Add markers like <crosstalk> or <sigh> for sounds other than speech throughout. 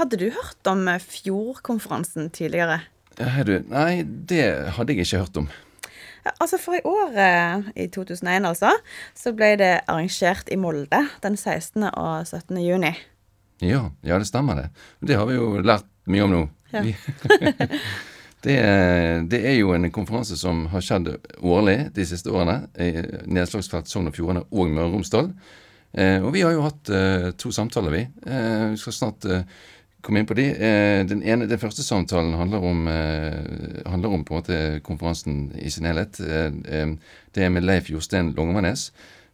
Hadde du hørt om Fjordkonferansen tidligere? Du, Nei, det hadde jeg ikke hørt om. Altså For i år, eh, i 2001 altså, så ble det arrangert i Molde den 16. og 17. juni. Ja, ja, det stemmer det. Det har vi jo lært mye om nå. Ja. <laughs> Det, det er jo en konferanse som har skjedd årlig de siste årene. i Nedslagsfelt Sogn og Fjordane og Møre og Romsdal. Eh, og vi har jo hatt eh, to samtaler, vi. Eh, vi skal snart eh, komme inn på de. Eh, den, ene, den første samtalen handler om, eh, handler om på en måte konferansen i sin helhet. Eh, det er med Leif Jostein Longemannes,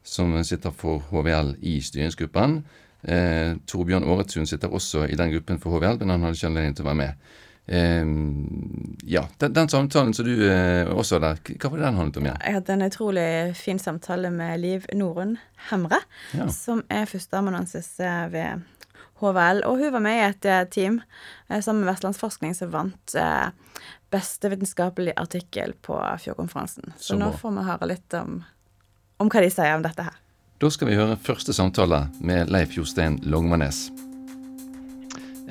som sitter for HVL i styringsgruppen. Eh, Torbjørn Aaretun sitter også i den gruppen for HVL, men han hadde ikke anledning til å være med. Eh, ja, den, den samtalen som du eh, også der, hva var det den handlet om igjen? Jeg hadde en utrolig fin samtale med Liv Norun Hemre, Ja. som er førsteamanuensis ved HVL. Og hun var med i et eh, team eh, sammen med Vestlandsforskning som vant eh, beste vitenskapelige artikkel på Fjordkonferansen. Så, Så nå får vi høre litt om, om hva de sier om dette her. Da skal vi høre første samtale med Leif Jostein Longmanes.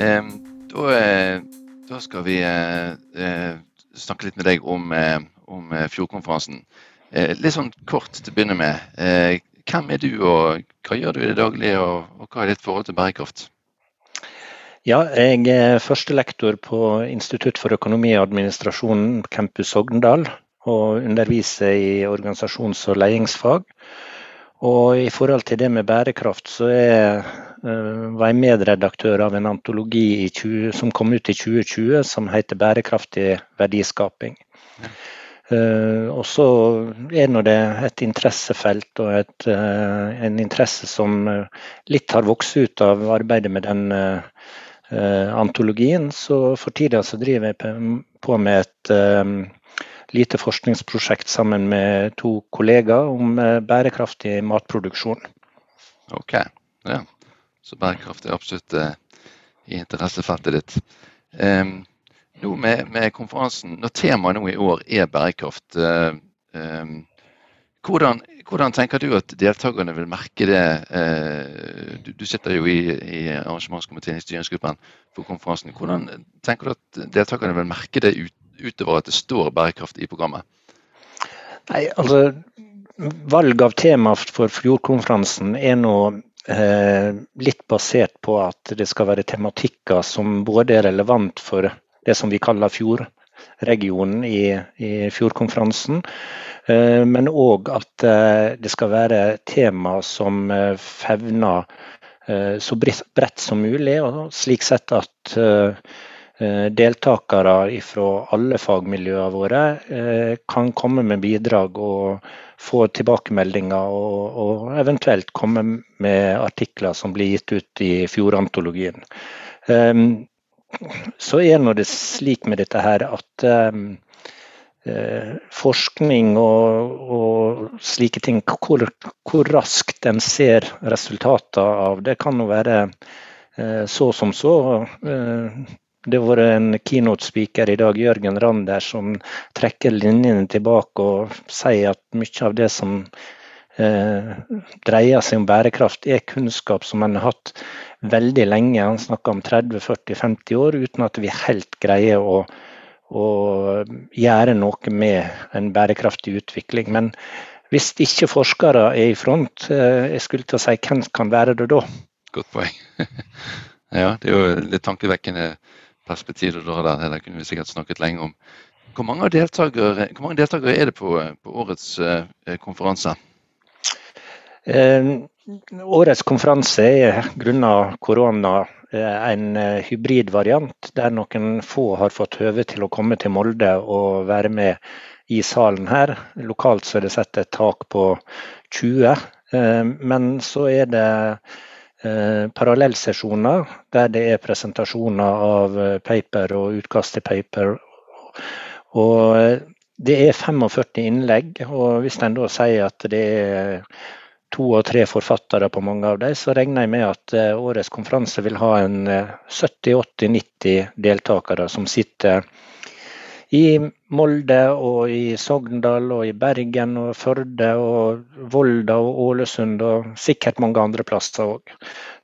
Eh, da, eh, da skal vi eh, eh, snakke litt med deg om, eh, om Fjordkonferansen. Eh, litt sånn kort til å begynne med. Eh, hvem er du, og hva gjør du i det daglige, og, og hva er ditt forhold til bærekraft? Ja, jeg er førstelektor på Institutt for økonomi og administrasjon campus Sogndal. Og underviser i organisasjons- og ledelsesfag. Og i forhold til det med bærekraft, så er, eh, var jeg medredaktør av en antologi i 20, som kom ut i 2020 som heter 'Bærekraftig verdiskaping'. Uh, og så er nå det et interessefelt og et, uh, en interesse som litt har vokst ut av arbeidet med den eh, antologien. Så for tida så driver jeg på- med et eh, lite forskningsprosjekt sammen med to kollegaer om eh, bærekraftig matproduksjon. Ok, ja. Så bærekraft er absolutt eh, i interessefeltet ditt. Nå med, med konferansen, når temaet nå i år er bærekraft, eh, hvordan, hvordan tenker du at deltakerne vil merke det? Eh, du, du sitter jo i, i arrangementskomiteen i styringsgruppen for konferansen. Hvordan tenker du at deltakerne vil merke det ut, utover at det står bærekraft i programmet? Nei, altså Valg av tema for Fjordkonferansen er nå eh, litt basert på at det skal være tematikker som både er relevant for det som vi kaller fjordregionen i, i Fjordkonferansen, eh, men òg at eh, det skal være tema som eh, fevner så bredt som mulig, og slik sett at deltakere fra alle fagmiljøene våre kan komme med bidrag og få tilbakemeldinger og, og eventuelt komme med artikler som blir gitt ut i fjordantologien. Så er nå det slik med dette her at um, eh, forskning og, og slike ting, hvor, hvor raskt en ser resultater av det, kan jo være eh, så som så. Eh, det har vært en keynote-speaker i dag, Jørgen Rander, som trekker linjene tilbake og sier at mye av det som dreier seg om bærekraft, er kunnskap som en har hatt veldig lenge. Han snakker om 30-40-50 år uten at vi helt greier å, å gjøre noe med en bærekraftig utvikling. Men hvis ikke forskere er i front, eh, jeg skulle til å si hvem kan være det da? Godt poeng. <laughs> ja, det er jo litt tankevekkende perspektiv du har der. Det kunne vi sikkert snakket lenge om. Hvor mange deltakere, hvor er det på, på årets eh, konferanse? Eh, årets konferanse er grunnet korona eh, en eh, hybridvariant, der noen få har fått høve til å komme til Molde og være med i salen her. Lokalt så er det satt et tak på 20, eh, men så er det parallellsesjoner der det er presentasjoner av paper og utkast til paper. Og det er 45 innlegg, og hvis en da sier at det er to og tre forfattere på mange av dem, så regner jeg med at årets konferanse vil ha en 70-80-90 deltakere som sitter i Molde og i Sogndal og i Bergen og Førde og Volda og Ålesund og sikkert mange andre plasser òg.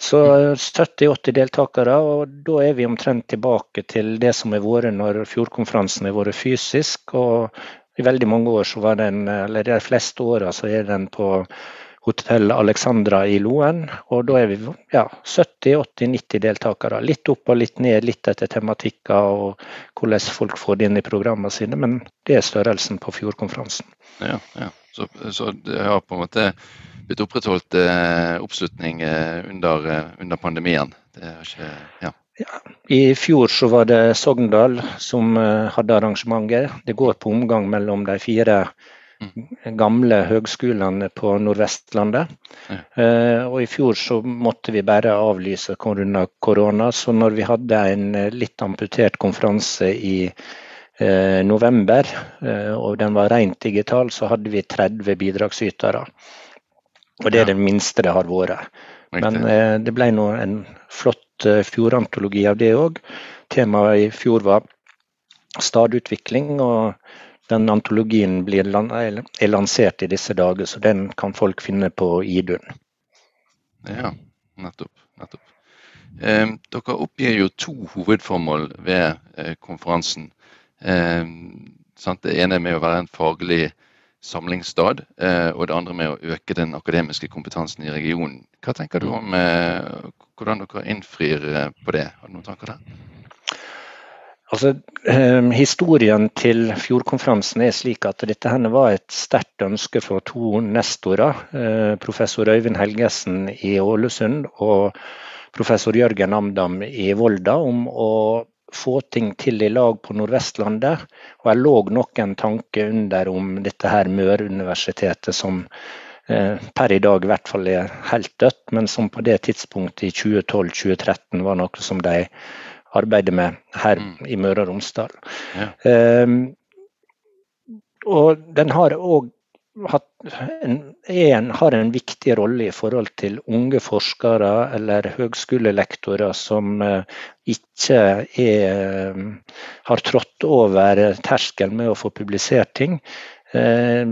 Så 70-80 deltakere, og da er vi omtrent tilbake til det som har vært når fjordkonferansen har vært fysisk. Og i veldig mange år så var den, eller de fleste åra så er den på Hotell Alexandra i Loen. Og da er vi ja, 70-80-90 deltakere. Litt opp og litt ned, litt etter tematikker og hvordan folk får det inn i programmene sine. Men det er størrelsen på fjordkonferansen. Ja, ja. Så, så, det har på en måte blitt opprettholdt eh, oppslutning eh, under, eh, under, pandemien? Det er ikke, ja. Ja, I fjor så var det Sogndal som uh, hadde arrangementet. Det går på omgang mellom de fire. Gamle høgskolene på Nordvestlandet. Ja. Uh, og I fjor så måtte vi bare avlyse korona, korona. Så når vi hadde en eh, litt amputert konferanse i eh, november, uh, og den var rent digital, så hadde vi 30 bidragsytere. Og det er det minste det har vært. Men det ble nå en flott fjordantologi av det òg. Temaet i fjor var stadutvikling. og den antologien blir, er lansert i disse dager, så den kan folk finne på Idun. Ja, nettopp. nettopp. Eh, dere oppgir jo to hovedformål ved eh, konferansen. Eh, det ene er med å være en faglig samlingsstad, eh, og det andre med å øke den akademiske kompetansen i regionen. Hva tenker du om eh, hvordan dere innfrir eh, på det? Har du noen tanker der? Altså, eh, Historien til fjordkonferansen er slik at dette henne var et sterkt ønske fra to nestorer. Eh, professor Øyvind Helgesen i Ålesund og professor Jørgen Amdam i Volda om å få ting til i lag på Nordvestlandet. Og jeg lå nok en tanke under om dette her Møreuniversitetet som eh, per i dag i hvert fall er helt dødt, men som på det tidspunktet i 2012-2013 var noe som de arbeider med her mm. i Møre og Romsdal. Ja. Um, og den har òg en, en, har en viktig rolle i forhold til unge forskere eller høgskolelektorer som uh, ikke er, um, har trådt over terskelen med å få publisert ting. Uh,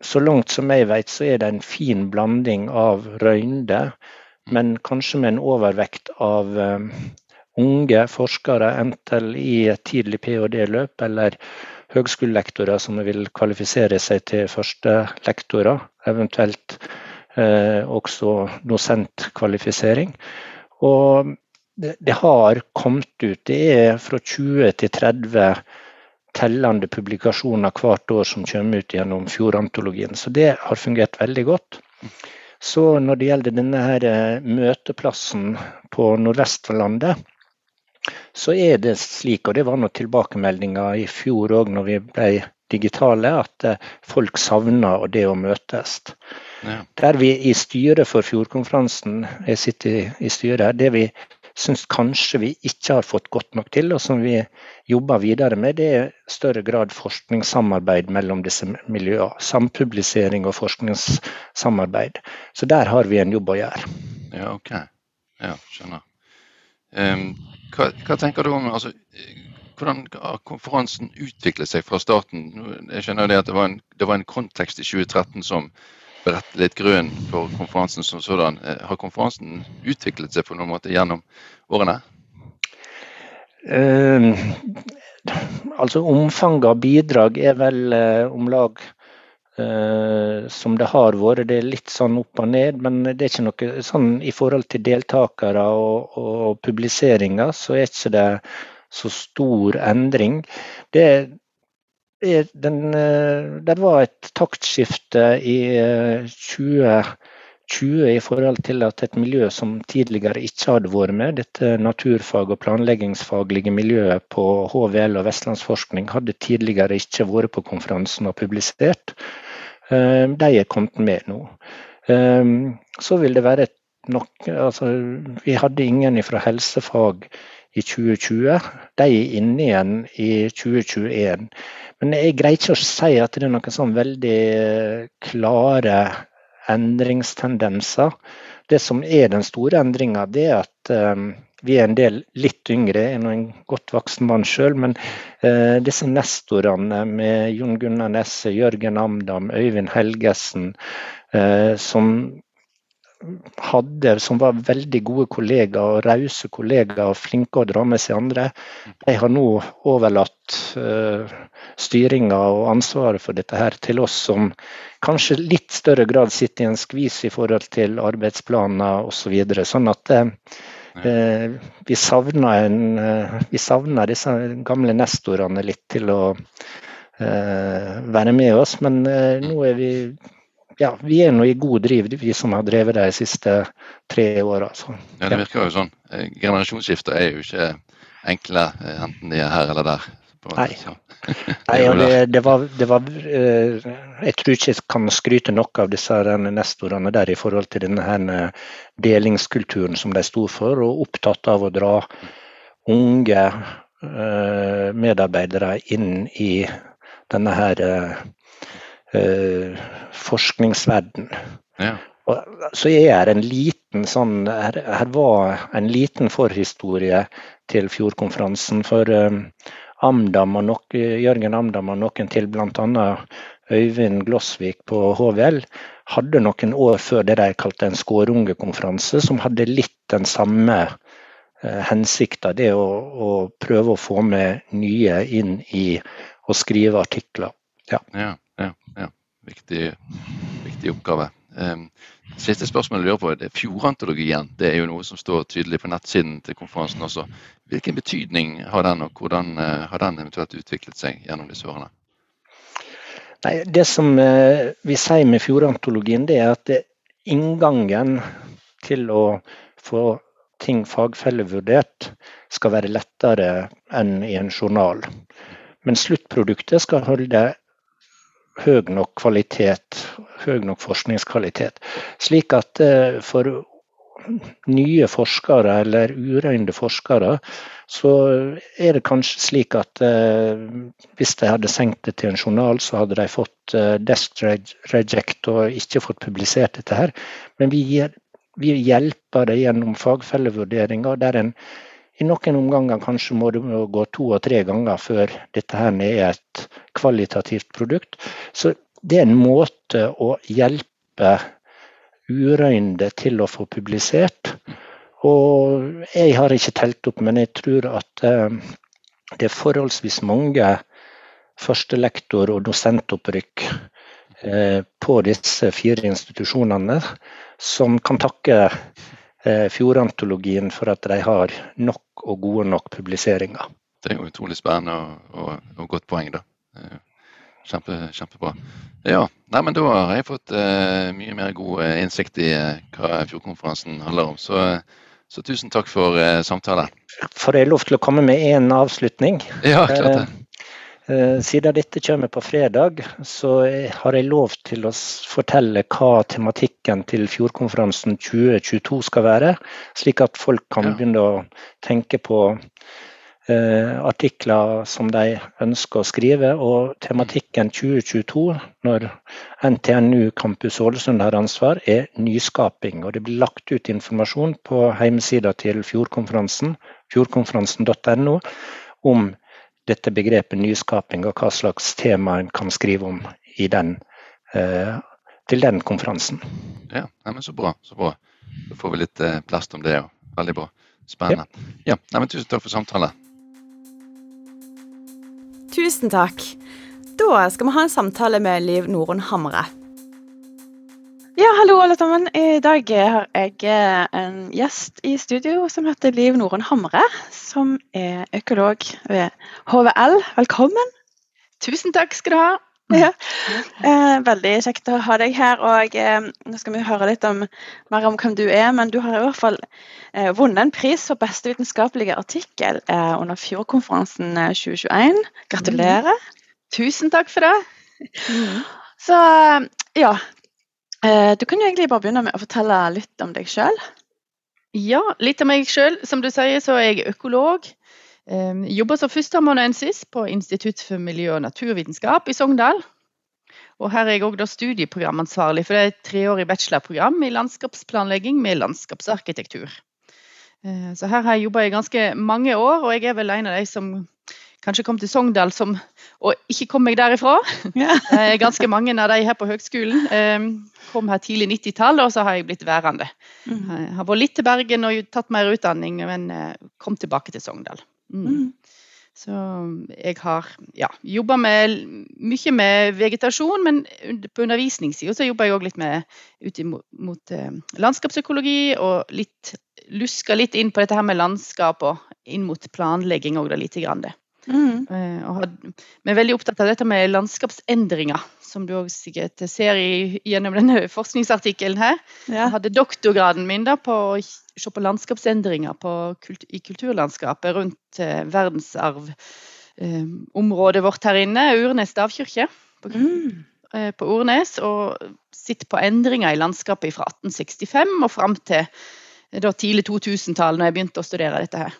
så langt som jeg vet, så er det en fin blanding av røynde, men kanskje med en overvekt av uh, unge forskere, enten i et tidlig ph.d.-løp eller høgskolelektorer som vil kvalifisere seg til førstelektorer, eventuelt eh, også dosentkvalifisering. Og det, det, har kommet ut, det er fra 20 til 30 tellende publikasjoner hvert år som kommer ut gjennom Fjordantologien. Så det har fungert veldig godt. Så når det gjelder denne her eh, møteplassen på Nordvestlandet, så er det slik, og det var noen tilbakemeldinger i fjor òg når vi ble digitale, at eh, folk savner det å møtes. Ja. Der vi i styret for fjordkonferansen, jeg sitter i, styret her, det vi syns kanskje vi ikke har fått godt nok til, og som vi jobber videre med, det er større grad forskningssamarbeid mellom disse miljøene. Sampublisering og forskningssamarbeid. Så der har vi en jobb å gjøre. Ja, ok. Ja, skjønner. Um, hva, hva, tenker du om altså, hvordan har konferansen utviklet seg fra starten? Jeg skjønner det at det var, en, det var en kontekst i 2013 som berette litt grunn for konferansen som sådan. Eh, har konferansen utviklet seg på noen måte gjennom årene? Uh, altså Omfanget av bidrag er vel uh, om lag som det har vært. Det er litt sånn opp og ned, men det er ikke noe sånn i forhold til deltakere og, og publiseringer, så er ikke det så stor endring. Det, er den, eh, det var et taktskifte i 2020 eh, i forhold til at et miljø som tidligere ikke hadde vært med, dette naturfag- og planleggingsfaglige miljøet på HVL og Vestlandsforskning, hadde tidligere ikke vært på konferansen og publisert. Eh, de er kommet med nå. Eh, så vil det være nok, altså, vi hadde ingen fra helsefag i 2020. De er inne igjen i 2021. Men jeg greier ikke å si at det er noen sånn veldig klare endringstendenser. Det som er den store endringa, det er at um, vi er en del litt yngre. Er en godt voksen mann sjøl, men uh, disse nestorene med Jon Gunnar Nesse, Jørgen Amdam, Øyvind Helgesen, uh, som hadde, som var veldig gode kollegaer og rause kollegaer og flinke å dra med seg andre, de har nå overlatt uh, styringa og ansvaret for dette her til oss som kanskje litt større grad sitter i en skvis i forhold til arbeidsplaner osv. Så videre. sånn at uh, vi savner, en, uh, vi savner disse gamle nestorene litt til å være med oss, men nå er vi ja, vi er nå i god driv, vi som har drevet det de siste tre åra. Ja, det virker jo sånn. Eh, generasjonsskifter er jo ikke enkle, eh, enten de er her eller der. Nei. <laughs> <laughs> Nei det, det, var, det, var, eh, Jeg tror ikke jeg kan skryte nok av disse nestorene der i forhold til denne her delingskulturen som de sto for, og opptatt av å dra unge medarbeidere inn i denne her uh, forskningsverden. Ja. Og, så er en liten sånn her, her, var en liten forhistorie til fjordkonferansen. For um, Amdam og nok, Jørgen Amdam og noen til, bl.a. Øyvind Glossvik på HVL, hadde noen år før det de kalte en skårungekonferanse, som hadde litt den samme eh, hensikta. Det å, å, prøve å få med nye inn i å skrive artikler. Ja. ja viktig, viktig oppgave. Um, siste spørsmål jeg lurer på, det er Fjordantologien. Det er jo noe som står tydelig på nettsiden til konferansen også. Hvilken betydning har den, og hvordan uh, har den eventuelt utviklet seg gjennom disse årene? Nei, det som uh, vi sier med Fjordantologien, det er at inngangen til å få ting fagfellevurdert skal være lettere enn i en journal. Men sluttproduktet skal holde høy nok kvalitet, høy nok forskningskvalitet. Slik at eh, for nye forskere eller urøynde forskere, så er det kanskje slik at eh, hvis de hadde senkt det til en journal, så hadde de fått eh, desk reject og ikke fått publisert dette her. Men vi, vi hjelper det gjennom fagfellevurderinger der en i noen omganger kanskje må det gå to og tre ganger før dette her er et kvalitativt produkt. Så det er en måte å hjelpe urøynde til å få publisert. Og jeg har ikke telt opp, men jeg tror at eh, det er forholdsvis mange førstelektor- og dosentopprykk eh, på disse fire institusjonene som kan takke fjordantologien for at de har nok og gode nok publiseringer. Det er jo utrolig spennende og, og, og godt poeng, da. Kjempe, kjempebra. Ja, nei, men Da har jeg fått uh, mye mer god uh, innsikt i uh, hva fjordkonferansen handler om. Så, så tusen takk for samtalen. Får jeg lov til å komme med en avslutning? Ja, klart det. Siden dette kommer på fredag, så har jeg lov til å fortelle hva tematikken til Fjordkonferansen 2022 skal være, slik at folk kan begynne å tenke på uh, artikler som de ønsker å skrive. Og tematikken 2022, når NTNU Campus Ålesund har ansvar, er nyskaping. Og det blir lagt ut informasjon på hjemmesida til Fjordkonferansen, fjordkonferansen.no, om dette begrepet nyskaping og hva slags tema en kan skrive om den, eh, til den konferansen. Ja, men Så bra. så bra. Da får vi litt eh, plast om det òg. Veldig bra. Spennende. Ja, ja men Tusen takk for samtalen. Tusen takk. Da skal vi ha en samtale med Liv Norun Hamre. Ja, hallo alle sammen. I dag har jeg eh, en gjest i studio som heter Liv Norun Hamre. Som er økolog ved HVL. Velkommen. Tusen takk skal du ha. <laughs> Ja. Eh, veldig kjekt å ha deg her. og eh, Nå skal vi høre litt om, mer om hvem du er, men du har i hvert fall vunnet en pris for beste vitenskapelige artikkel under Fjordkonferansen 2021. Gratulerer. Mm. Tusen takk for det. Mm. <laughs> Så ja, du kan jo egentlig bare begynne med å fortelle litt om deg sjøl. Ja, litt om meg sjøl. Som du sier, så er jeg økolog. Eh, jobber som førsteamanuensis på Institutt for miljø- og naturvitenskap i Sogndal. Og her er jeg òg studieprogramansvarlig for det er et treårig bachelorprogram i landskapsplanlegging med landskapsarkitektur. Eh, så her har jeg jobba i ganske mange år, og jeg er vel en av de som kanskje kom til Sogndal som, og ikke kom meg derifra. Ja. <laughs> ganske mange av de her på høgskolen eh, kom her tidlig 90-tall, og så har jeg blitt værende. Mm. Jeg har vært litt til Bergen og tatt mer utdanning, men eh, kom tilbake til Sogndal. Mm. Mm. Så jeg har ja, jobba mye med vegetasjon, men på undervisningssida så jobber jeg òg litt med ut mot, mot eh, landskapsøkologi og litt luska litt inn på dette her med landskap og inn mot planlegging òg, lite grann. Det. Mm. Uh, og vi er veldig opptatt av dette med landskapsendringer, som du også sikkert ser i, gjennom denne forskningsartikkelen her. Ja. Jeg hadde doktorgraden min da på å se på landskapsendringer på i kulturlandskapet rundt uh, verdensarvområdet uh, vårt her inne, Urnes stavkirke. På, mm. på Ornes, og sitte på endringer i landskapet fra 1865 og fram til da tidlig 2000-tall, når jeg begynte å studere dette her.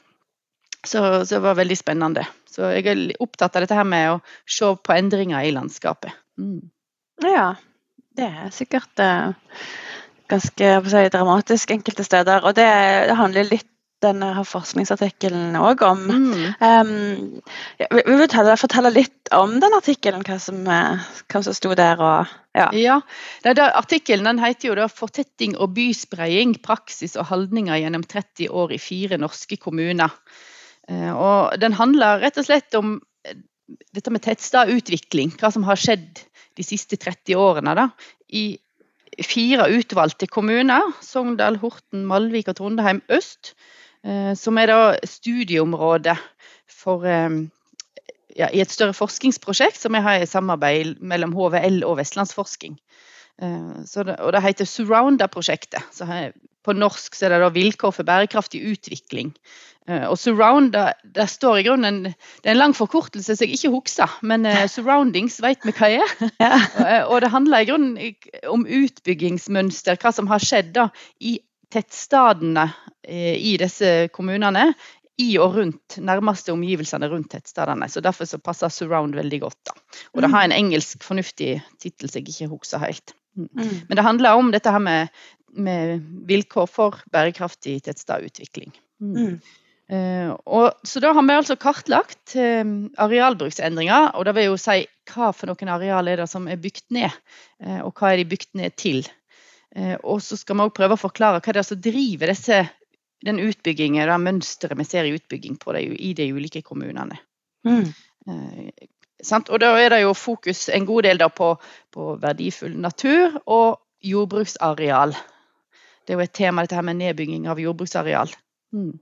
Så, så, det var veldig spennende. Så jeg er opptatt av dette her med å se på endringer i landskapet. Mm. Ja, det er sikkert uh, ganske si, dramatisk enkelte steder. Og det, det handler litt denne forskningsartikkelen òg om. Mm. Um, jeg vil fortelle, fortelle, litt om den artikkelen, hva som, eh, hva som sto der. Og, ja. ja det, Artikkelen den heter jo da 'Fortetting og byspredning praksis og holdninger gjennom 30 år i fire norske kommuner'. Eh, og den handler rett og slett om eh, dette med tettstadutvikling. Hva som har skjedd de siste 30 årene da, i fire utvalgte kommuner. Sogndal, Horten, Malvik og Trondheim øst. Eh, som er da studieområdet for ja, i et større forskningsprosjekt som jeg har i samarbeid mellom HVL og Vestlandsforsking. Det, og det heter Surrounda-prosjektet. På norsk så er det da Vilkår for bærekraftig utvikling. Eh, og surround, der står i grunnen Det er en lang forkortelse som jeg ikke husker, men uh, <laughs> surroundings vet vi hva er. Ja. Eh, og det handler i grunnen om utbyggingsmønster, hva som har skjedd da i tettstedene i disse kommunene. I og rundt nærmeste omgivelsene rundt tettstedene. så Derfor så passer surround veldig godt. da. Og det har en engelsk fornuftig tittel som jeg ikke husker helt. Mm. mm. Men det handler om dette her med, med vilkår for bærekraftig tettstedutvikling. Mm. Mm. Uh, og, så da har vi altså kartlagt uh, arealbruksendringer, og det vil jo si hva for noen areal er det som er bygd ned, uh, og hva er de bygd ned til. og så skal vi òg prøve å forklare hva det er som driver disse, den utbyggingen, det mønsteret vi ser i utbygging det, i de ulike kommunene. Mm. og da er det jo fokus en god del på, på, verdifull natur og jordbruksareal. Det er jo et tema, dette her med nedbygging av jordbruksareal. Mm.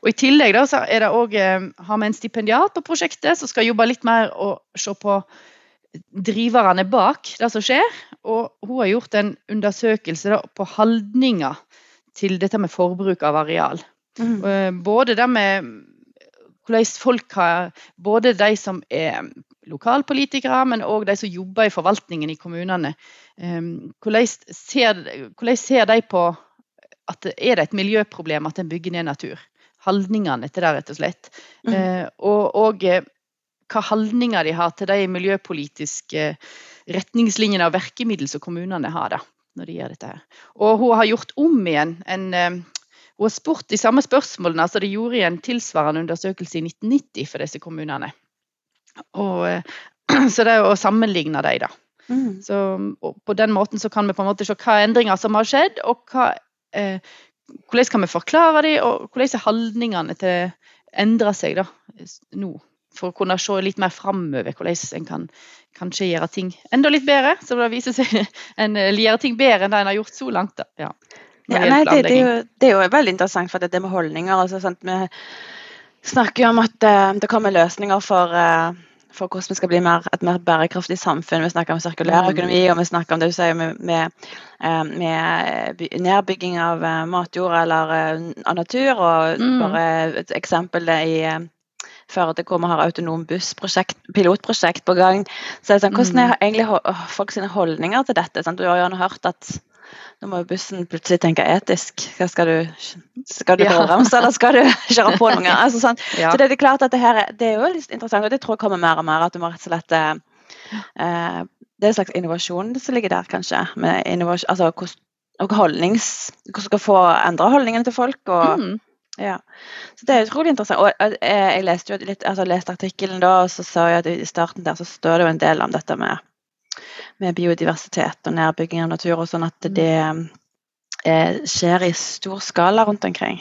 Og I tillegg da, så er det også, eh, har vi en stipendiat på prosjektet som skal jobbe litt mer og se på driverne bak det som skjer. Og hun har gjort en undersøkelse da, på holdninger til dette med forbruk av areal. Mm. Eh, både det med hvordan folk har Både de som er lokalpolitikere, men òg de som jobber i forvaltningen i kommunene. Eh, hvordan ser, hvordan ser de på at er det et miljøproblem at en bygger ned natur? holdningene til det, rett og slett. Mm. Eh, og, og eh, hva holdninger de har til de miljøpolitiske retningslinjene og virkemidlene som kommunene har da, når de gjør dette. her. Og hun har gjort om igjen en eh, hun har spurt de samme spørsmålene altså de gjorde i en tilsvarende undersøkelse i 1990 for disse kommunene. Og, <clears throat> så det er å sammenligne dem, da. Mm. Så, på den måten så kan vi på en måte se hva endringer som har skjedd, og hva, eh, hvordan kan vi forklare dem, og hvordan er holdningene til endrer seg da, nå? For å kunne se litt mer framover hvordan en kan kanskje gjøre ting enda litt bedre. Så det viser seg <laughs> en gjør ting bedre enn det en har gjort så langt. Da. Ja. Ja, nei, det, det, er jo, det, er jo, veldig interessant, for det, det med holdninger. Altså, sant? Vi snakker jo om at uh, det kommer løsninger for uh, for hvordan vi skal bli mer, et mer bærekraftig samfunn. Vi snakker om sirkulær økonomi, og vi snakker om det du sier med, med, eh, med nedbygging av eh, matjord eller eh, av natur. Og mm. bare et eksempel i Førde hvor vi har autonom bussprosjekt, pilotprosjekt på gang. Så det er sånn, Hvordan er Mm. egentlig folks holdninger til dette? Sant? Du har jo hørt at nå må jo bussen plutselig tenke etisk. Hva skal du skal du Ja. bremse, eller skal du <laughs> kjøre på noen? Altså, sånn. Ja. Så det er klart at det her er, det er jo litt interessant, og det tror jeg kommer mer og mer. At du må rett og slett eh, eh, Det er en slags innovasjon som ligger der, kanskje. Med innovasjon, altså hvordan og holdnings, hvordan skal få endre holdningene til folk. og Mm. ja. Så det er utrolig interessant. Og eh, jeg leste jo litt, altså leste artikkelen da, og så sa jeg at i starten der så står det jo en del om dette med, med biodiversitet og nedbygging av natur, og sånn at det eh, skjer i stor skala rundt omkring.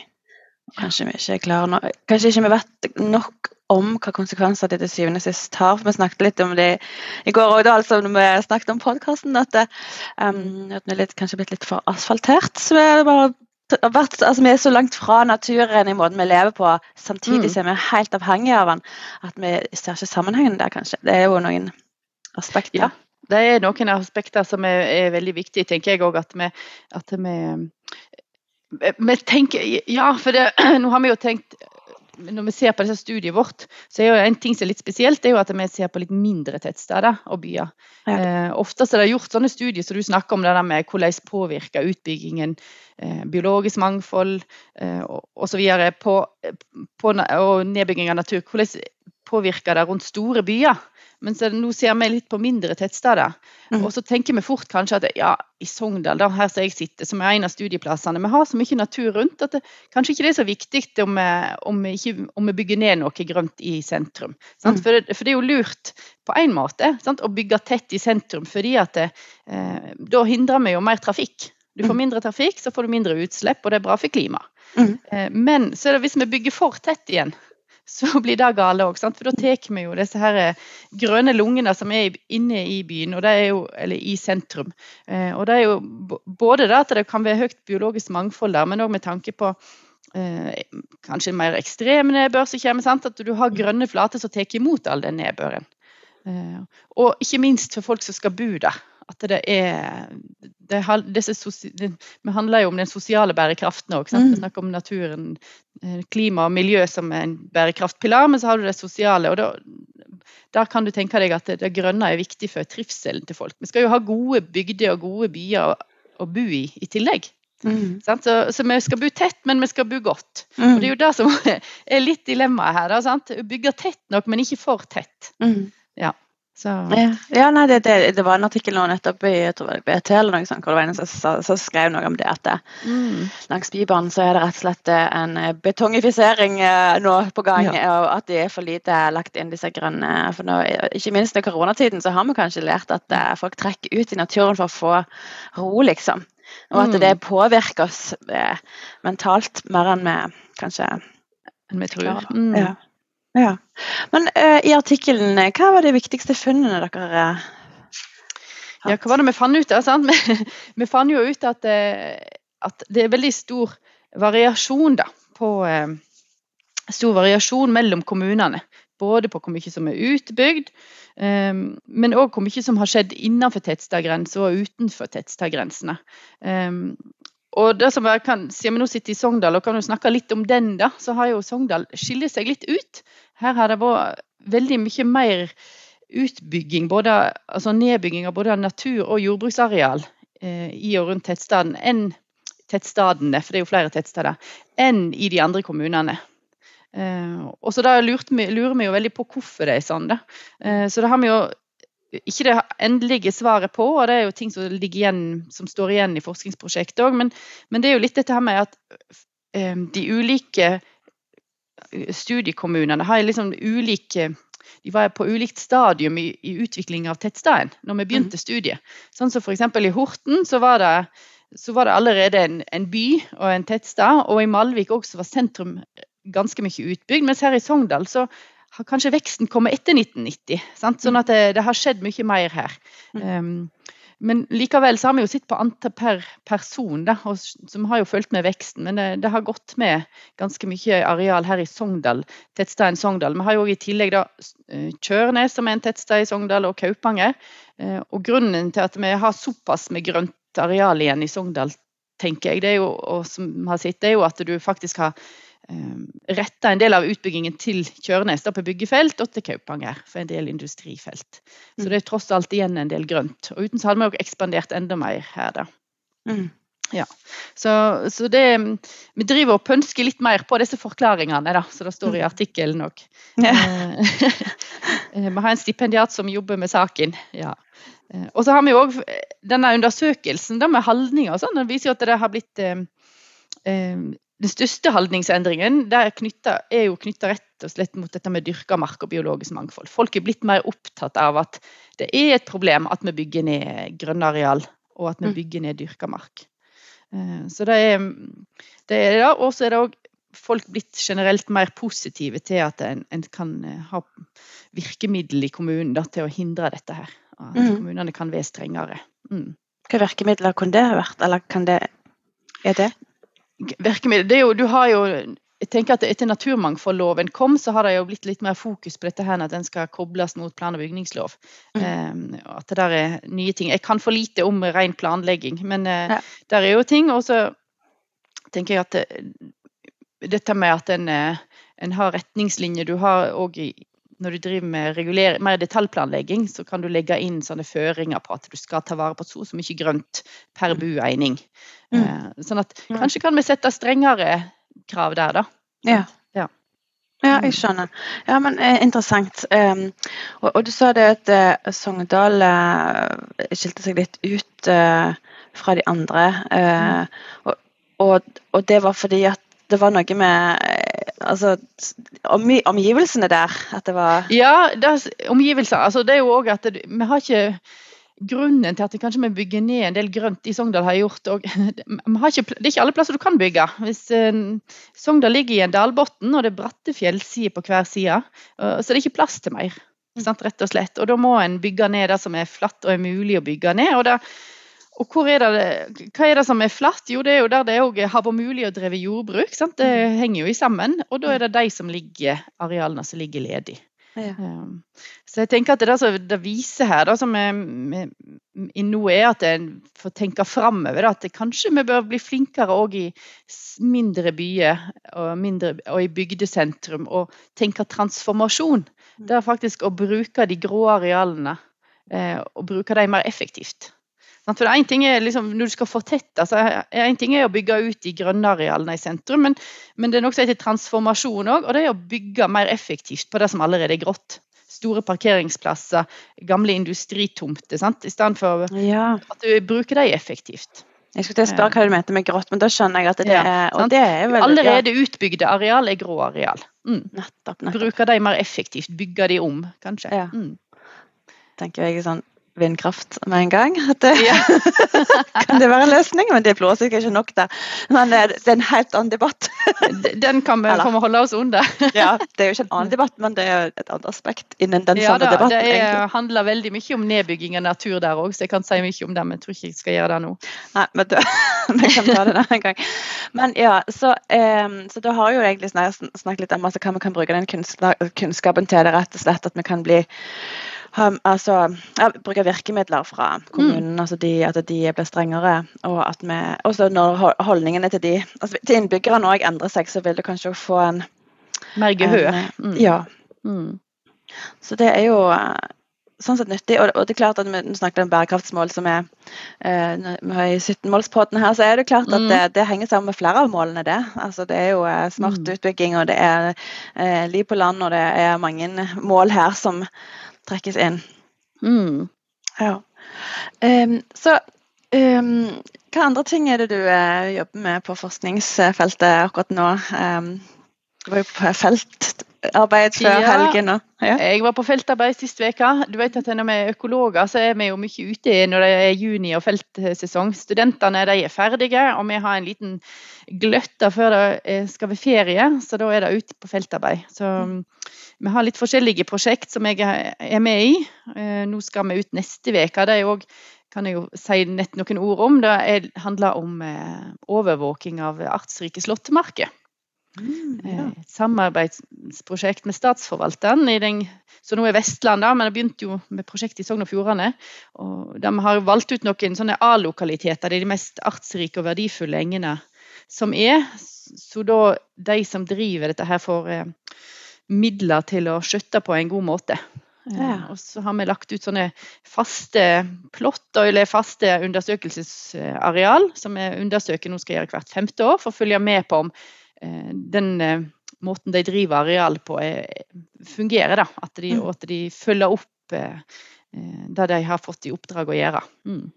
Kanskje vi ikke er klare nå, kanskje ikke vi vet nok om hva konsekvenser det til syvende og sist har. For vi snakket litt om det i går òg, altså, når vi snakket om podkasten, at, det, um, at vi er kanskje blitt litt for asfaltert. Så vi er, bare, vært, altså, vi er så langt fra naturen i måten vi lever på, samtidig Mm. som vi er helt avhengige av den, at vi ser ikke sammenhengen der, kanskje. Det er jo noen aspekter. Ja. Det er noen aspekter som er, er veldig viktige, tenker jeg òg. At vi, at vi vi tenker, ja, for det, <clears throat> nå har vi jo tenkt Når vi ser på dette studiet vårt, så er jo en ting som er litt spesielt, det er jo at vi ser på litt mindre tettsteder og byer. Ja. Eh, ofte er det gjort sånne studier som du snakker om, det der med hvordan påvirker utbyggingen eh, biologisk mangfold eh, osv. På, på, og nedbygging av natur. Hvordan påvirker det rundt store byer? Men nå ser vi litt på mindre tettsteder. Mm. Og så tenker vi fort kanskje at ja, i Sogndal, da, her som jeg sitter, som er en av studieplassene, vi har så mye natur rundt at det kanskje ikke det er så viktig om vi, om vi, ikke, om vi bygger ned noe grønt i sentrum. Sant? Mm. For, det, for det er jo lurt på en måte sant? å bygge tett i sentrum, fordi at det, eh, da hindrer vi jo mer trafikk. Du får Mm. mindre trafikk, så får du mindre utslipp, og det er bra for klimaet. Mm. Eh, men så er det hvis vi bygger for tett igjen, så blir det gale òg. For da tar vi jo disse her eh, grønne lungene som er inne i byen, jo, eller i sentrum. Eh, og det er jo både det at det kan være høyt biologisk mangfold der, men òg med tanke på eh, kanskje mer ekstrem nedbør som kommer. Sant? At du har grønne flater som tar imot all den nedbøren. Eh, og ikke minst for folk som skal bo der. At det er det, Vi handler jo om den sosiale bærekraften òg. Mm. Vi snakker om naturen, eh, klima og miljø som en bærekraftpilar, men så har du det sosiale. og da der kan du tenke deg at det, grønne er viktig for trivselen til folk. Vi skal jo ha gode bygder og gode byer å, bo i i tillegg. Mm. Så, så vi skal bo tett, men vi skal bo godt. Mm. Og Det er jo det som <laughs> er litt dilemmaet her. Da? Bygge tett nok, men ikke for tett. Mm. Så, Ja, ja nei, det, det, det var en artikkel nå nettopp i jeg tror det BT eller noe sånt, hvor det var en som som skrev noe om det at det, mm, langs Bybanen så er det rett og slett eh, en eh, betongifisering eh, nå på gang, og at det er for lite lagt inn disse grønne for nå, eh, Ikke minst i koronatiden så har vi kanskje lært at eh, folk trekker ut i naturen for å få ro, liksom. Og at Mm. det påvirker oss eh, mentalt mer enn vi kanskje enn vi tror. Ja. Mm. Ja. Ja. Men uh, i artikkelen, eh, hva var de viktigste funnene dere uh, Ja, hva var det vi fant ut Da, Sant? <laughs> Vi, vi fant jo ut at, uh, at det er veldig stor variasjon da, på Stor variasjon mellom kommunene. Både på hvor mye som er utbygd, um, men òg hvor mye som har skjedd innenfor tettstedgrenser og utenfor tettstedgrensene. Eh, og det som jeg kan, Siden vi nå sitter i Sogndal og kan jo snakke litt om den, da, så har jo Sogndal skiller seg litt ut. Her har det vært veldig mye mer utbygging, både, altså nedbygging av både natur- og jordbruksareal eh, i og rundt tettstaden enn tettstadene, for det er jo flere tettsteder, enn i de andre kommunene. Eh, og så da lurer vi jo veldig på hvorfor det er sånn. Da. Eh, så da har vi jo ikke det endelige svaret på, og det er jo ting som, igjen, som står igjen i forskningsprosjektet òg, men, men det er jo litt dette her med at eh, de ulike studiekommunene har liksom ulike de var på ulikt stadium i, i utvikling av tettstedet når vi begynte studiet. Sånn som F.eks. i Horten så var det, så var det allerede en, en by og en tettsted, og i Malvik også var sentrum ganske mye utbygd. Mens her i Sogndal så har kanskje veksten kommet etter 1990. Sant? Sånn at det, det har skjedd mye mer her. Um, men likevel så har vi jo sett på antall per person, da, og, som har jo fulgt med veksten. Men det, det, har gått med ganske mye areal her i Sogndal, tettstedet Sogndal. Vi har jo i tillegg da Kjørnes, som er en tettsted i Sogndal, og Kaupanger. Og grunnen til at vi har såpass med grønt areal igjen i Sogndal, tenker jeg, det er jo, og som har sett, det er jo at du faktisk har retta en del av utbyggingen til Kjørnes da, på byggefelt og til Kaupanger for en del industrifelt. Så det er tross alt igjen en del grønt. Og uten så hadde vi også ekspandert enda mer her, da. Mm. Ja. Så, så, det Vi driver og pønsker litt mer på disse forklaringene, da, så det står i artikkelen òg. <laughs> Ja. <laughs> vi har en stipendiat som jobber med saken. ja. Og så har vi òg denne undersøkelsen da, med holdninger og sånn. Den viser jo at det har blitt eh, den største holdningsendringen er, knyttet, er jo knytta rett og slett mot dette med dyrka mark og biologisk mangfold. Folk er blitt mer opptatt av at det er et problem at vi bygger ned grønnareal, og at vi mm. bygger ned dyrka mark. Eh, så det er det. Er det og så er det òg folk blitt generelt mer positive til at en, en kan eh, ha virkemiddel i kommunen da, til å hindre dette her. At mm. kommunene kan være strengere. Mm. Hvilke virkemidler kunne det ha vært, eller kan det, er det? Virkemiddel. Det jo, du har jo jeg tenker at Etter naturmangfoldloven kom, så har det jo blitt litt mer fokus på dette her, at den skal kobles mot plan- og bygningslov. Mm. Um, at det der er nye ting. Jeg kan for lite om ren planlegging, men uh, ja. der er jo ting. Og så tenker jeg at det, eh, dette med at en, uh, en har retningslinjer Du har òg når du driver med mer detaljplanlegging, så kan du legge inn sånne føringer på at du skal ta vare på så, så mye grønt per mm. bueining. Mm. Eh, sånn at kanskje kan vi sette strengere krav der, da. Ja. ja. Ja, jeg mm. skjønner. Ja, men eh, Interessant. Um, og, og, du sa det at uh, Sogndal uh, skilte seg litt ut uh, fra de andre. Uh, og, og, og, det var fordi at det var noe med altså, omgi omgivelsene der? At det var Ja, det omgivelser. Altså, det er jo òg at det, vi har ikke Grunnen til at vi kanskje bygger ned en del grønt i Sogndal, har gjort og, <laughs> ikke, Det er ikke alle plasser du kan bygge. Hvis eh, Sogndal ligger i en dalbunn og det er bratte fjellsider på hver side, uh, så det er ikke plass til mer. Sant, rett og slett. Og da må en bygge ned det som er flatt og er mulig å bygge ned. og det og er det, hva er det som er flatt? Jo, det er jo der det òg har vært mulig å drive jordbruk. Sant? Det mm. henger jo i sammen. Og da er det de som ligger, arealene som ligger ledig. Ja. Um, så jeg tenker at det, som det viser her, da, som vi, nå er at en får tenke framover. At det, kanskje vi bør bli flinkere òg i mindre byer og, mindre, og i bygdesentrum. Og tenke transformasjon. Mm. Det er faktisk å bruke de grå arealene eh, og bruke dem mer effektivt. For en ting er liksom, Når du skal fortette, altså, en ting er å bygge ut de grønne arealene i sentrum, men, men, det er noe som heter transformasjon òg. Og det er å bygge mer effektivt på det som allerede er grått. Store parkeringsplasser, gamle industritomter. Sant? I stedet for ja. at du bruker dem effektivt. Jeg skulle til å spørre hva du mente med grått, men da skjønner jeg at det er, og det er veldig, Allerede utbygde areal er grå areal. Mm. Nettopp, nettopp. Bruker de mer effektivt. Bygger de om, kanskje. Ja. Mm. Tenker jeg sånn vindkraft med en gang. Det, ja. <laughs> kan det være en løsning? Men det blåser ikke nok der. Men det er en helt annen debatt. Den kan vi komme holde oss under. <laughs> ja, Det er jo ikke en annen debatt, men det er et annet aspekt innen den ja, samme da, debatten. Det er, handler veldig mye om nedbygging av natur der òg, så jeg kan si mye om det, men jeg tror ikke jeg skal gjøre det nå. Nei, men da, <laughs> vi kan ta det en gang. Men ja, så, um, så da har jo egentlig snakket litt om altså, hva vi kan bruke den kunnskapen til. det rett og slett At vi kan bli altså, ja, bruke virkemidler fra kommunen, mm. altså de, at de blir strengere. Og at vi, også når holdningene til, de, altså til innbyggerne òg endrer seg, så vil du kanskje få en Mer gehør. Mm. Ja. Mm. Så det er jo eh, sånn sett nyttig. Og, det er klart at vi snakket om bærekraftsmål som er eh, vi har i 17-målspodden her, så er det klart at mm. det, det, henger sammen med flere av målene, det. Altså det er jo eh, smart mm. utbygging, og det er eh, liv på land, og det er mange mål her som trekkes inn. Mm. Ja. Um, så um, hva andre ting er det du uh, jobber med på forskningsfeltet akkurat nå? Um, du var jo på feltarbeid før ja, helgen. Ja. Jeg var på feltarbeid sist uke. Du vet at Når vi er økologer, så er vi jo mye ute når det er juni og feltsesong. Studentene de er ferdige, og vi har en liten gløtte før det skal være ferie, så da er det ute på feltarbeid. Så mm. Vi har litt forskjellige prosjekt som jeg er med i. Eh, nå skal vi ut neste uke. Det jo kan jeg jo si nett noen ord om. Det handler om eh, overvåking av artsrike slåttemarker. Mm, ja. Eh, et samarbeidsprosjekt med Statsforvalteren, i den, så nå er Vestland, da, men det begynte jo med prosjektet i Sogn og Fjordane. Og de har valgt ut noen sånne A-lokaliteter, det er de mest artsrike og verdifulle engene som er. Så da de som driver dette her får midler til å skjøtte på en god måte. Eh, Ja. Og så har vi lagt ut sånne faste plott eller faste undersøkelsesareal som vi undersøker nå skal gjøre hvert femte år, for å følge med på om eh, den eh, måten de driver areal på, er, fungerer. Da. At de, Mm. og at de følger opp det de har fått i oppdrag å gjøre. Mm.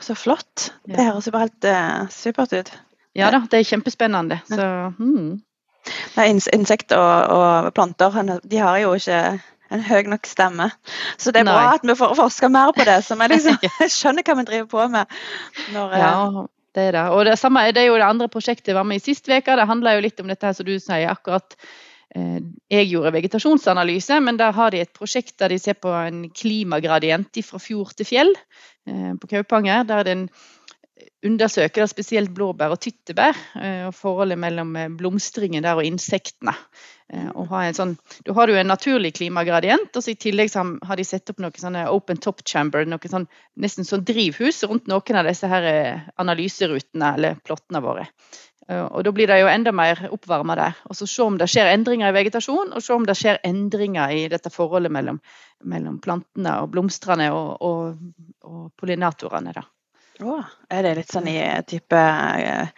Så flott. Det høres jo bare helt supert ut. Ja da, det er kjempespennende. Så mm. Ins Insekter og, og planter de har jo ikke en høy nok stemme. Så det er bra at vi får forska mer på det, så vi liksom <laughs> <laughs> skjønner hva vi driver på med. Når, eh, Ja, det er det. Og det samme er det jo det andre prosjektet jeg var med i sist uke. Det handler jo litt om dette her som du sier akkurat. eh, Jeg gjorde vegetasjonsanalyse, men der har de et prosjekt der de ser på en klimagradient fra fjord til fjell eh, på Kaupanger. Der den undersøker spesielt blåbær og tyttebær eh, og forholdet mellom eh, blomstringen der og insektene. Eh, Og sånn, da har du en naturlig klimagradient, og i tillegg har de sett opp noen sånne open top chamber, noe sånn, nesten sånn drivhus rundt noen av disse her analyserutene eller plottene våre. Og Da blir det jo enda mer oppvarma der. Og så Se om det skjer endringer i vegetasjon, og se om det skjer endringer i dette forholdet mellom, mellom plantene og blomstene og, og, og pollinatorene. da. Å, er det litt sånn i type eh,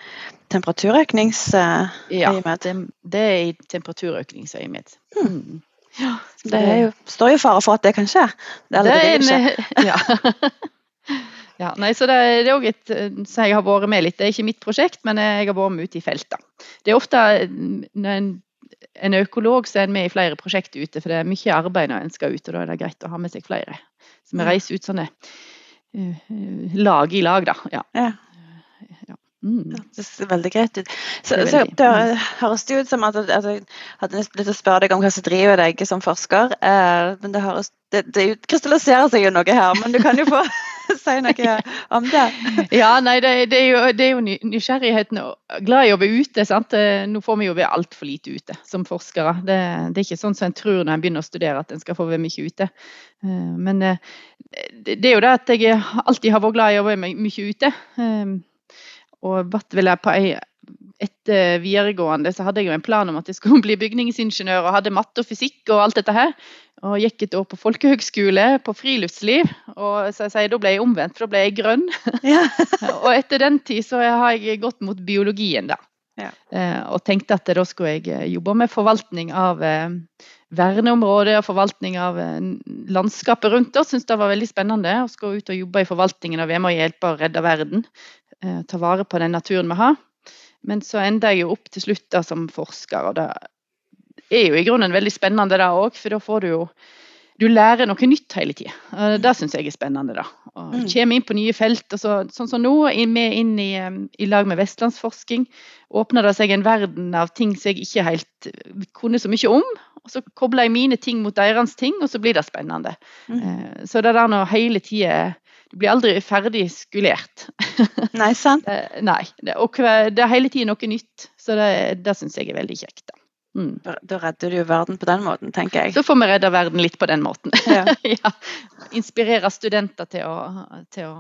temperaturøkningsøyemed? Ja, det, det er i temperaturøkningsøyemed. Hmm. Ja, Det er jo, står jo fare for at det kan skje. Det, eller, det, skje. en, <laughs> ja. ja. Nei, så det, det er òg et som Så jeg har vært med litt. Det er ikke mitt prosjekt, men jeg har vært med ute i feltet. Det er ofte mm, når en, en økolog så er en med i flere prosjekter ute, for det er mye arbeid når en skal ut, og da er det greit å ha med seg flere. Så vi reiser ut sånne eh, lag i lag, da. Ja. Ja. ja. Mm. Det ser veldig greit ut. Så, Det så det høres det ut som at, at jeg hadde nesten lyst til å spørre deg om hva som driver deg som forsker. Eh, men det, høres, det, det er krystalliserer seg jo noe her, men du kan jo få <laughs> si noe om det. Ja, nei, det, det, er jo, det er jo nysgjerrigheten og glad i å være ute. sant? Nå får vi jo være altfor lite ute som forskere. Det, det er ikke sånn som en tror når en begynner å studere at en skal få være mye ute. Eh, Men eh, det, er jo det at jeg alltid har vært glad i å være mye ute. Eh, Og ble på ei etter videregående så hadde jeg jo en plan om at jeg skulle bli bygningsingeniør og hadde matte og fysikk og alt dette her. Og gikk et år på folkehøgskole på friluftsliv. Og så jeg sier, da ble jeg omvendt, for da ble jeg grønn. <laughs> Ja. <laughs> Og etter den tid så har jeg gått mot biologien, da. Ja. Eh, og tenkte at da skulle jeg eh, jobbe med forvaltning av eh, verneområder og forvaltning av landskapet rundt oss. Syns det var veldig spennende å skulle ut og jobbe i forvaltningen og vi må hjelpe å redde verden. Ta vare på den naturen vi har. Men så enda jeg jo opp til slutt da som forsker, og det er jo i grunnen veldig spennende da òg, for da får du jo du lærer noe nytt hele tida. Det syns jeg er spennende. da. Og Mm. Kommer inn på nye felt. og så, Sånn som nå, vi inn i, i lag med Vestlandsforsking, åpner det seg en verden av ting som jeg ikke helt eh, kunne så mye om. og Så kobler jeg mine ting mot deres ting, og så blir det spennende. Mm. Eh, Så det der nå hele tida Du blir aldri ferdig skulert. Nei, sant? <laughs> Eh, Nei. Det, og det er hele tida noe nytt. Så det, det syns jeg er veldig kjekt. da. Mm. Da, redder du jo verden på den måten, tenker jeg. Så får vi redde verden litt på den måten. Ja. <laughs> ja. Inspirere studenter til å, til å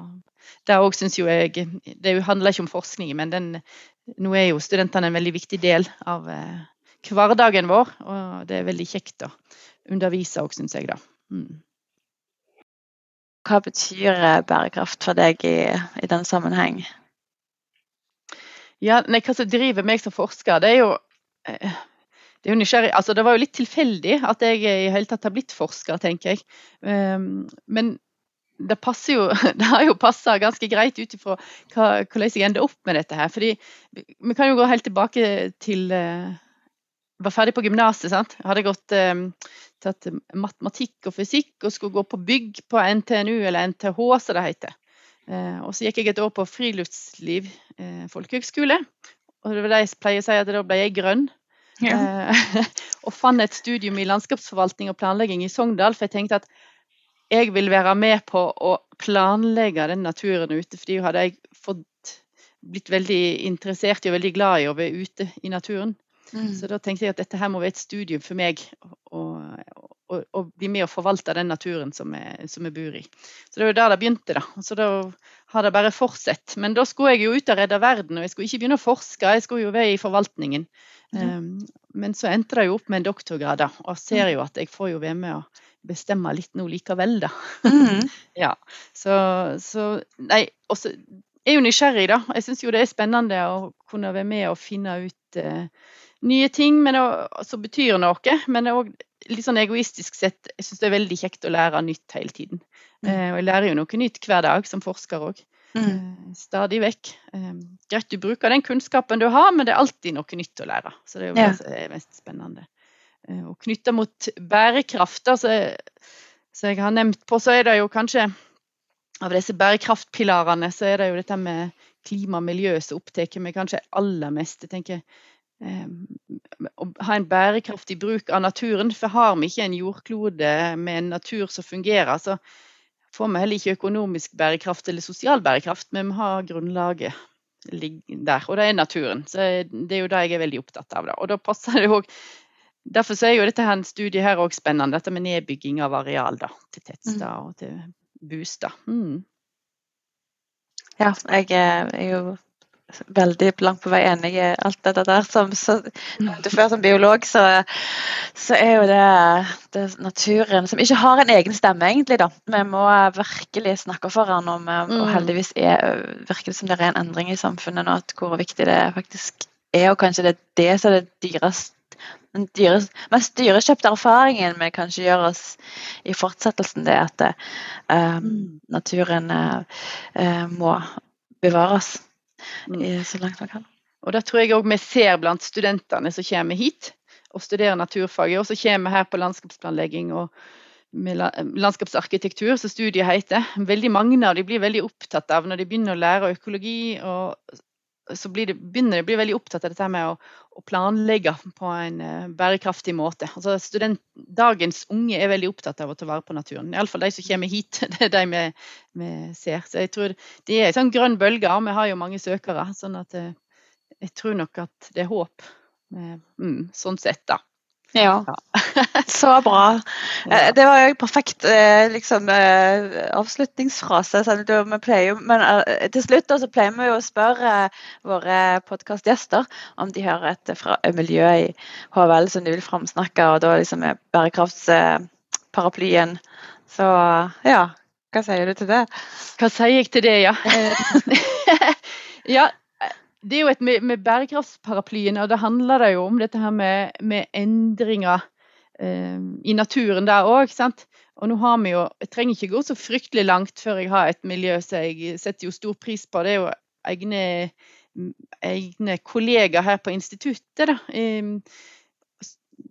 Det òg syns jo jeg Det handler ikke om forskning, men den, nå er jo studentene en veldig viktig del av eh, hverdagen vår. Og det er veldig kjekt å undervise òg, syns jeg, da. Mm. Hva betyr eh, bærekraft for deg i, i den sammenheng? Ja, nei, Hva som driver meg som forsker, det er jo eh, det. Altså, det var jo litt tilfeldig at jeg i hele tatt har blitt forsker, tenker jeg. Um, men det jo <laughs> Det har jo passa ganske greit ut ifra hvordan jeg ender opp med dette her. Fordi vi kan jo gå helt tilbake til uh, var ferdig på gymnaset. hadde gått um, tatt matematikk og fysikk og skulle gå på bygg på NTNU eller NTH, som det heter. Eh, og så gikk jeg et år på friluftsliv eh, folkehøgskole. Og det var det jeg pleier å si at da ble jeg grønn. Eh, <laughs> og fant et studium i landskapsforvaltning og planlegging i Sogndal. For jeg tenkte at jeg vil være med på å planlegge den naturen ute. Fordi hadde jeg fått blitt veldig interessert i og veldig glad i å være ute i naturen. Mm. Så da tenkte jeg at dette her må være et studium for meg å, bli med og forvalte den naturen som vi bor i. Så det var der det begynte. da. Så da har det bare fortsatt. Men da skulle jeg jo ut og redde verden, og jeg skulle ikke begynne å forske, jeg skulle jo være i forvaltningen. Mm. Men så endte det jo opp med en doktorgrad, da, og ser jo at jeg får jo være med å bestemme litt nå likevel, da. Mm. <laughs> ja, så, så Nei, også jeg er jo nysgjerrig, da. Jeg syns jo det er spennende å kunne være med og finne ut uh, nye ting men som betyr noe. Men òg litt sånn egoistisk sett, jeg syns det er veldig kjekt å lære nytt hele tiden. Mm. Uh, og jeg lærer jo noe nytt hver dag som forsker òg. Mm. Uh, stadig vekk. greit du bruker den kunnskapen du har, men det er alltid noe nytt å lære. Så det er jo det som er mest spennende. og knytta mot bærekraft, altså, som jeg har nevnt på, så er det jo kanskje av disse bærekraftpilarene så er det jo dette med klima og miljø som opptar meg kanskje aller mest. Jeg tenker eh, Å ha en bærekraftig bruk av naturen. For har vi ikke en jordklode med en natur som fungerer, så får vi heller ikke økonomisk bærekraft eller sosial bærekraft, men vi har grunnlaget der, og det er naturen. Så Det er jo det jeg er veldig opptatt av. Da. Og da passer det også, Derfor er jo dette her studiet her også spennende, dette med nedbygging av areal da, til tettsteder mm. og til booste. Mm. Ja, jeg er jo veldig langt på vei enig i alt dette der. Som, så, før som biolog, så, så er jo det, det, naturen som ikke har en egen stemme, egentlig. da. Vi må virkelig snakke for den, og, vi, og heldigvis er, virker det som det er en endring i samfunnet nå, at hvor viktig det faktisk er. Og kanskje det er det som er det dyreste den dyre, mest dyrekjøpte erfaringen vi kanskje gjør oss i fortsettelsen, det er at uh, naturen uh, må bevares mm. Så langt man kan. Og Det tror jeg òg vi ser blant studentene som kommer hit og studerer naturfag. Og så kommer vi her på landskapsplanlegging og landskapsarkitektur, som studiet heter. Veldig mange av de blir veldig opptatt av når de begynner å lære økologi og så det, begynner de å bli veldig opptatt av dette med å, å planlegge på en uh, bærekraftig måte. Altså student, dagens unge er veldig opptatt av å ta vare på naturen. Iallfall de som kommer hit. <laughs> Det er de vi, vi ser. Så jeg tror Det er en sånn grønn bølge, og vi har jo mange søkere. sånn at uh, jeg tror nok at det er håp. Mm, sånn sett, da. Ja. <laughs> Så bra. Det var jo en perfekt eh, liksom, eh, avslutningsfrase. Pleier, men til slutt så pleier vi jo å spørre våre podkastgjester om de har et miljø i HVL som de vil framsnakke, og da liksom er bærekraftsparaplyen. Så ja, hva sier du til det? Hva sier jeg til det, ja? <laughs> ja, det er jo et med, med bærekraftsparaplyen, og det handler det jo om dette her med, med endringer eh, i naturen der òg. Og nå har vi jo Jeg trenger ikke gå så fryktelig langt før jeg har et miljø som jeg setter jo stor pris på. Det er jo egne, egne kollegaer her på instituttet, da.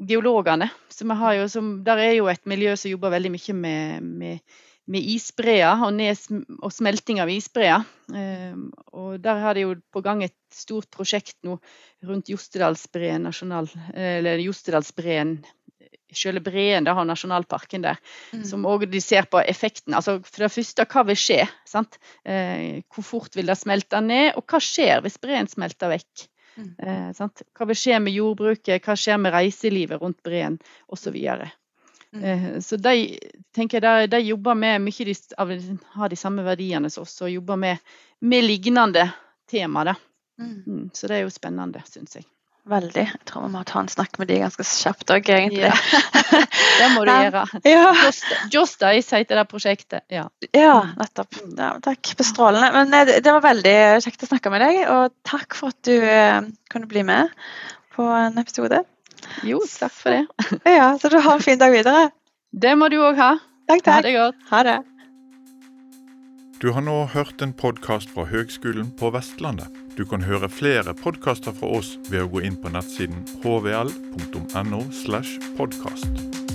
Geologene. Så vi har jo, som, der er jo et miljø som jobber veldig mye med, med med isbreer og, og, smelting av isbreer. Eh, og der har de jo på gang et stort prosjekt nå rundt Jostedalsbreen nasjonal, eller Jostedalsbreen Selve breen da har nasjonalparken der, mm. som òg de ser på effekten. Altså for det første, hva vil skje? Eh, hvor fort vil det smelte ned, og hva skjer hvis breen smelter vekk? Mm. Eh, hva vil skje med jordbruket, hva skjer med reiselivet rundt breen osv. Mm. Eh, så de, tenker jeg, de, de jobber med mye de, av, har de samme verdiene som oss og jobber med, med lignende tema. Da. Mm. mm. Så det er jo spennende, syns jeg. Veldig. Jeg tror vi må ta en snakk med de ganske kjapt òg, egentlig. Ja. <laughs> det må du gjøre. Ja. Just Ice heter det prosjektet. Ja, ja nettopp. Ja, takk. Bestrålende. Men det, det var veldig kjekt å snakke med deg, og takk for at du eh, kunne bli med på en episode. Jo, takk for det. Ja, Så du har en fin dag videre. Det må du òg ha. Takk, takk. Ha det godt. Ha det. Du har nå hørt en podkast fra Høgskolen på Vestlandet. Du kan høre flere podkaster fra oss ved å gå inn på nettsiden hvl.no. slash podkast.